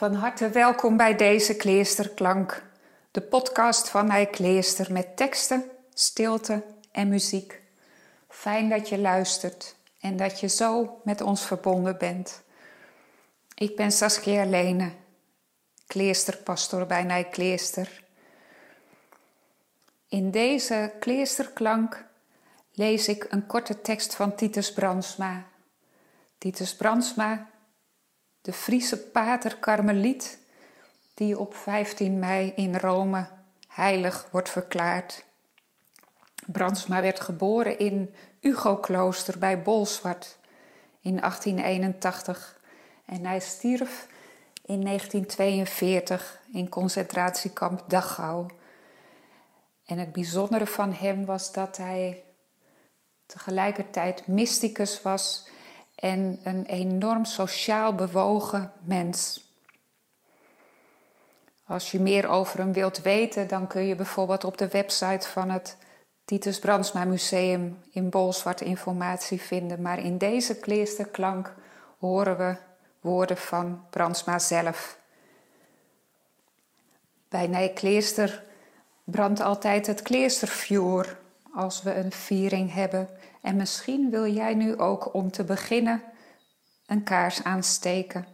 Van harte welkom bij deze Kleesterklank, de podcast van Hij Kleester met teksten, stilte en muziek. Fijn dat je luistert en dat je zo met ons verbonden bent. Ik ben Saskia Lene, kleesterpastor bij Nij Kleester. In deze Kleesterklank lees ik een korte tekst van Titus Bransma. Titus Bransma de Friese pater Karmeliet, die op 15 mei in Rome heilig wordt verklaard. Brandsma werd geboren in Ugo-klooster bij Bolsward in 1881 en hij stierf in 1942 in concentratiekamp Dachau. En het bijzondere van hem was dat hij tegelijkertijd mysticus was en een enorm sociaal bewogen mens. Als je meer over hem wilt weten, dan kun je bijvoorbeeld op de website van het Titus Brandsma Museum in Bolsward informatie vinden. Maar in deze kleesterklank horen we woorden van Brandsma zelf. Bij Nijkleester brandt altijd het kleestervuur als we een viering hebben. En misschien wil jij nu ook om te beginnen een kaars aansteken.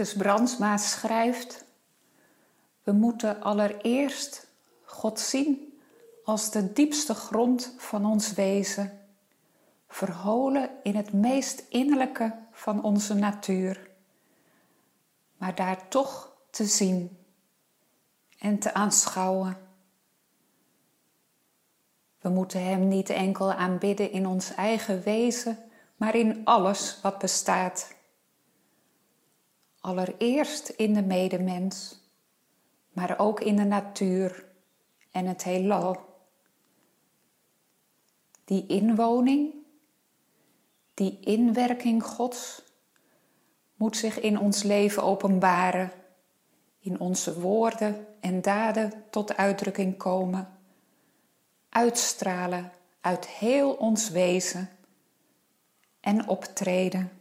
Titus Brandsma schrijft: We moeten allereerst God zien als de diepste grond van ons wezen, verholen in het meest innerlijke van onze natuur, maar daar toch te zien en te aanschouwen. We moeten Hem niet enkel aanbidden in ons eigen wezen, maar in alles wat bestaat. Allereerst in de medemens, maar ook in de natuur en het heelal. Die inwoning, die inwerking Gods, moet zich in ons leven openbaren, in onze woorden en daden tot uitdrukking komen, uitstralen uit heel ons wezen en optreden.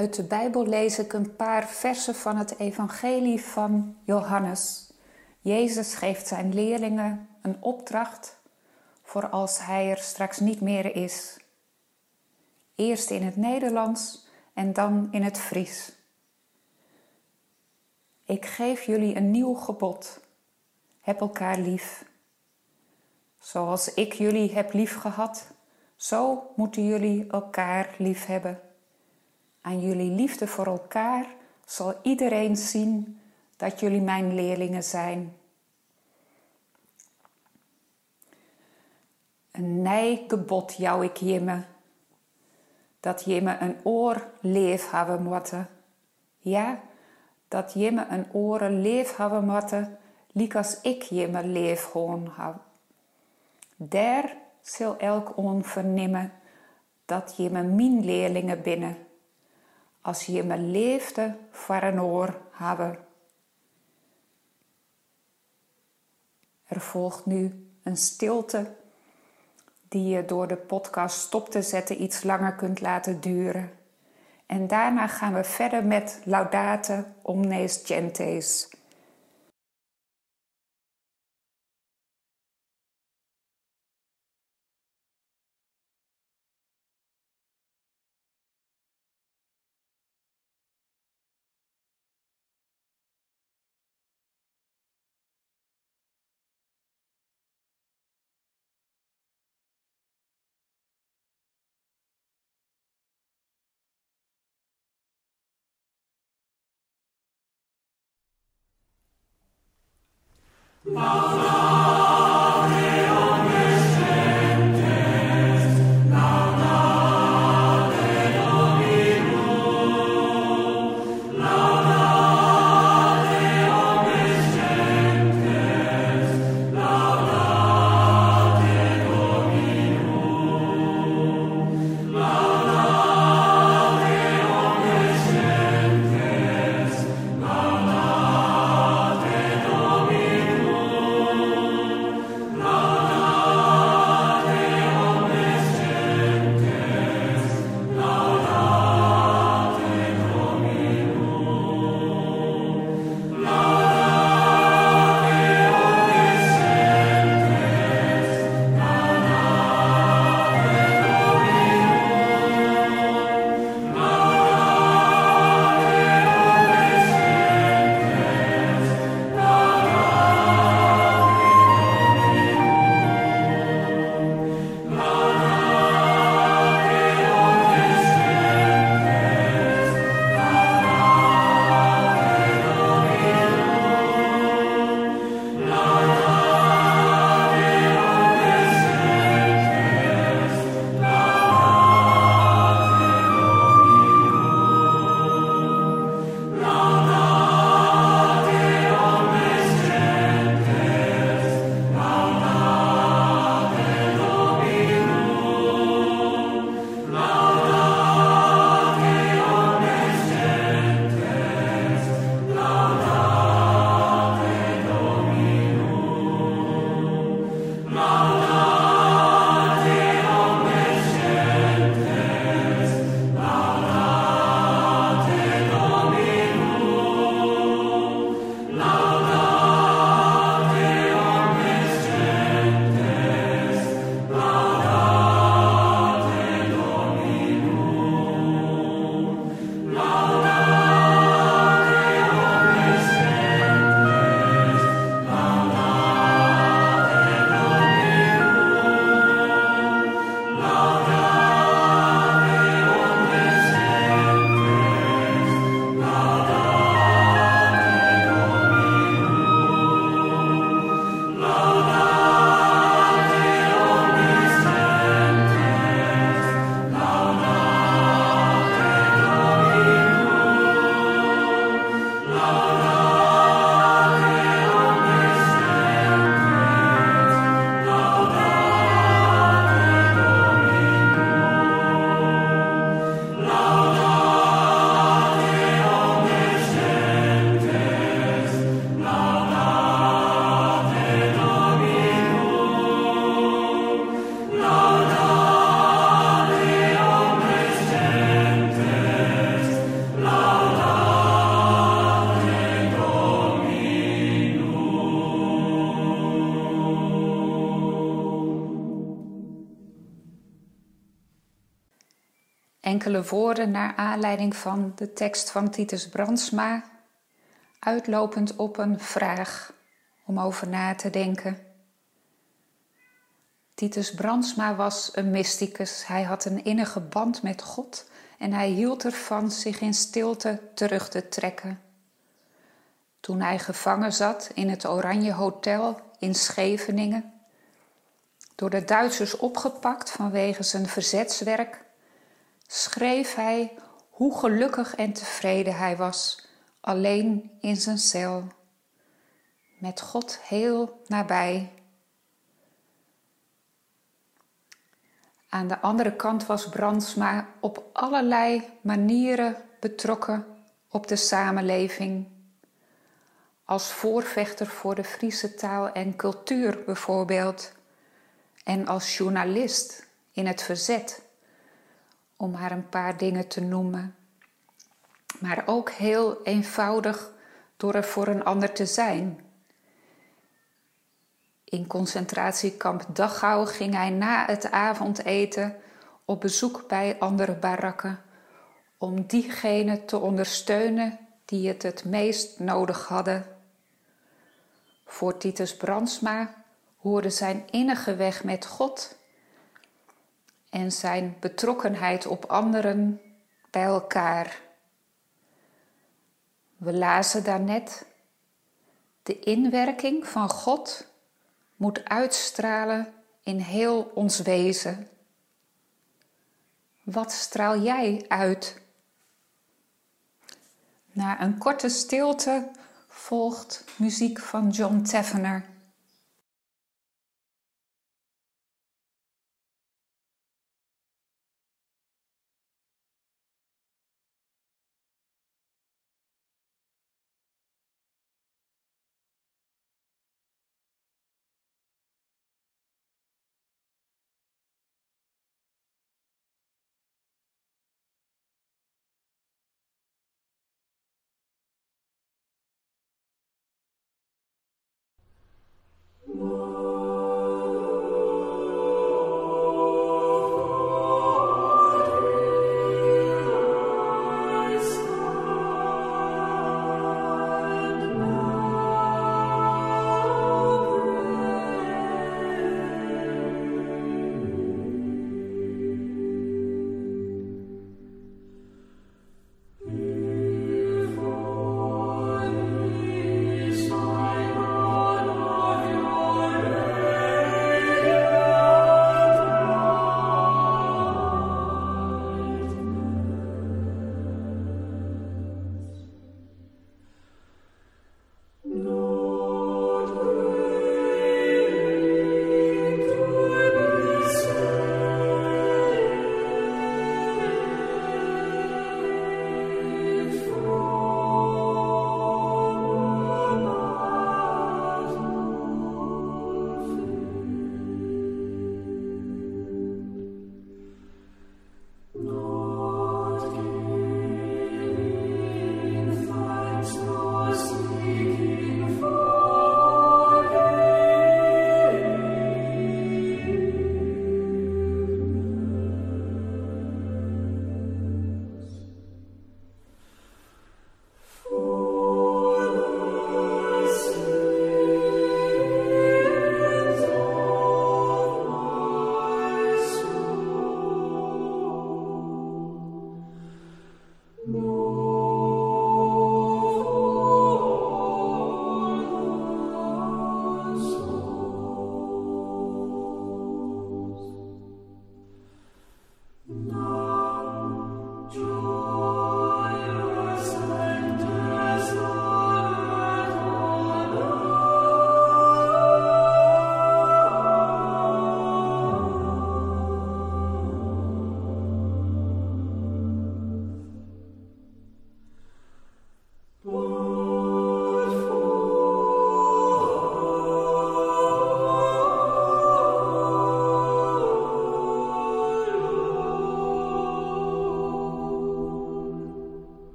Uit de Bijbel lees ik een paar versen van het Evangelie van Johannes. Jezus geeft zijn leerlingen een opdracht voor als hij er straks niet meer is. Eerst in het Nederlands en dan in het Fries. Ik geef jullie een nieuw gebod. Heb elkaar lief. Zoals ik jullie heb lief gehad, zo moeten jullie elkaar lief hebben. Aan jullie liefde voor elkaar zal iedereen zien dat jullie mijn leerlingen zijn. Een nijgebod jou ik jimme, dat jimme een oor leef hebben moeten. Ja, dat jimme een oren leef hebben moeten, liek als ik jimme leef gewoon heb. Daar zal elk on vernemen dat jimme mijn leerlingen binnen als je me leefde voor een oor hebben. Er volgt nu een stilte die je door de podcast stop te zetten iets langer kunt laten duren. En daarna gaan we verder met Laudate Omnes Gentes. Paulo. Enkele woorden naar aanleiding van de tekst van Titus Brandsma, uitlopend op een vraag om over na te denken. Titus Brandsma was een mysticus. Hij had een innige band met God en hij hield ervan zich in stilte terug te trekken. Toen hij gevangen zat in het Oranje Hotel in Scheveningen, door de Duitsers opgepakt vanwege zijn verzetswerk, schreef hij hoe gelukkig en tevreden hij was, alleen in zijn cel, met God heel nabij. Aan de andere kant was Brandsma op allerlei manieren betrokken op de samenleving. Als voorvechter voor de Friese taal en cultuur bijvoorbeeld, en als journalist in het verzet, om maar een paar dingen te noemen. Maar ook heel eenvoudig door er voor een ander te zijn in concentratiekamp Dachau ging hij na het avondeten op bezoek bij andere barakken om diegenen te ondersteunen die het het meest nodig hadden. Voor Titus Brandsma hoorde zijn innige weg met God en zijn betrokkenheid op anderen bij elkaar. We lazen daarnet de inwerking van God moet uitstralen in heel ons wezen. Wat straal jij uit? Na een korte stilte volgt muziek van John Tavener.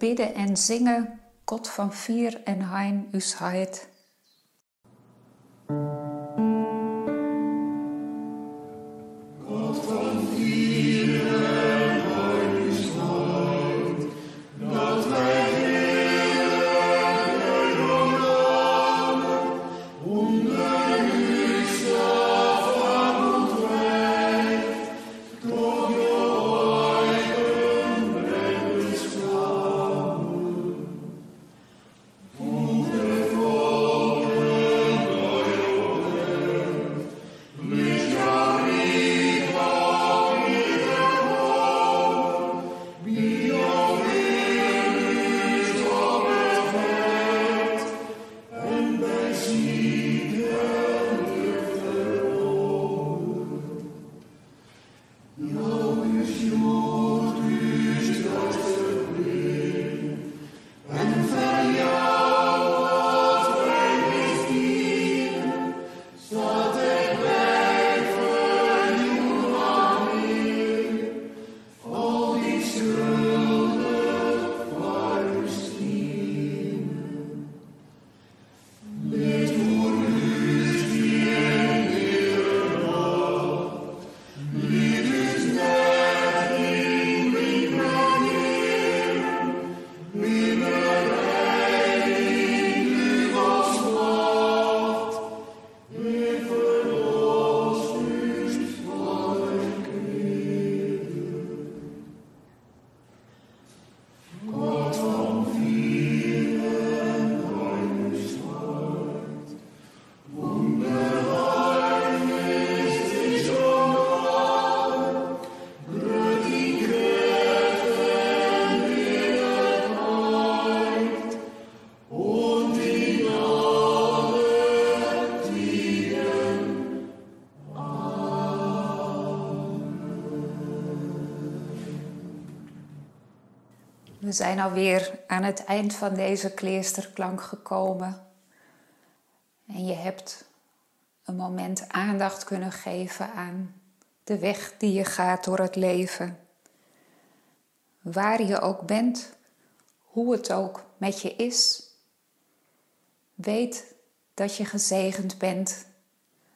Bidden en zingen God van vier en hein us heid. We zijn alweer aan het eind van deze kleesterklank gekomen. En je hebt een moment aandacht kunnen geven aan de weg die je gaat door het leven. Waar je ook bent, hoe het ook met je is. Weet dat je gezegend bent.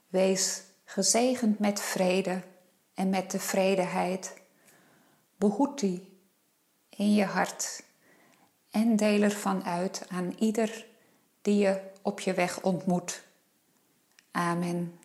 Wees gezegend met vrede en met tevredenheid. Behoed die in je hart en deel ervan uit aan ieder die je op je weg ontmoet. Amen.